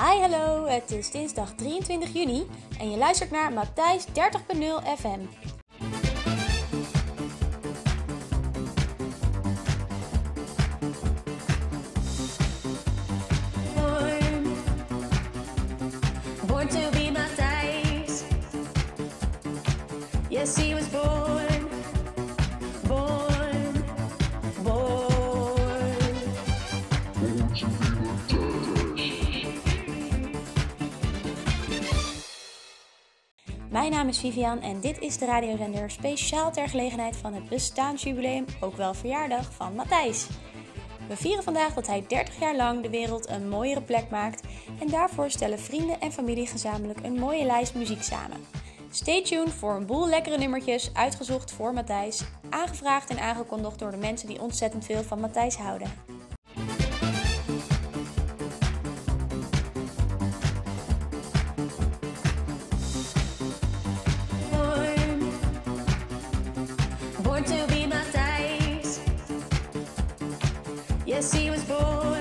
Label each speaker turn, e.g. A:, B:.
A: Hi, hallo. Het is dinsdag 23 juni en je luistert naar Matthijs 30.0 FM.
B: Born to be Matthijs. Yes, he was born.
A: Mijn naam is Vivian en dit is de radiozender speciaal ter gelegenheid van het bestaansjubileum, ook wel verjaardag, van Matthijs. We vieren vandaag dat hij 30 jaar lang de wereld een mooiere plek maakt en daarvoor stellen vrienden en familie gezamenlijk een mooie lijst muziek samen. Stay tuned voor een boel lekkere nummertjes uitgezocht voor Matthijs, aangevraagd en aangekondigd door de mensen die ontzettend veel van Matthijs houden.
B: born to be my size. Yes, he was born.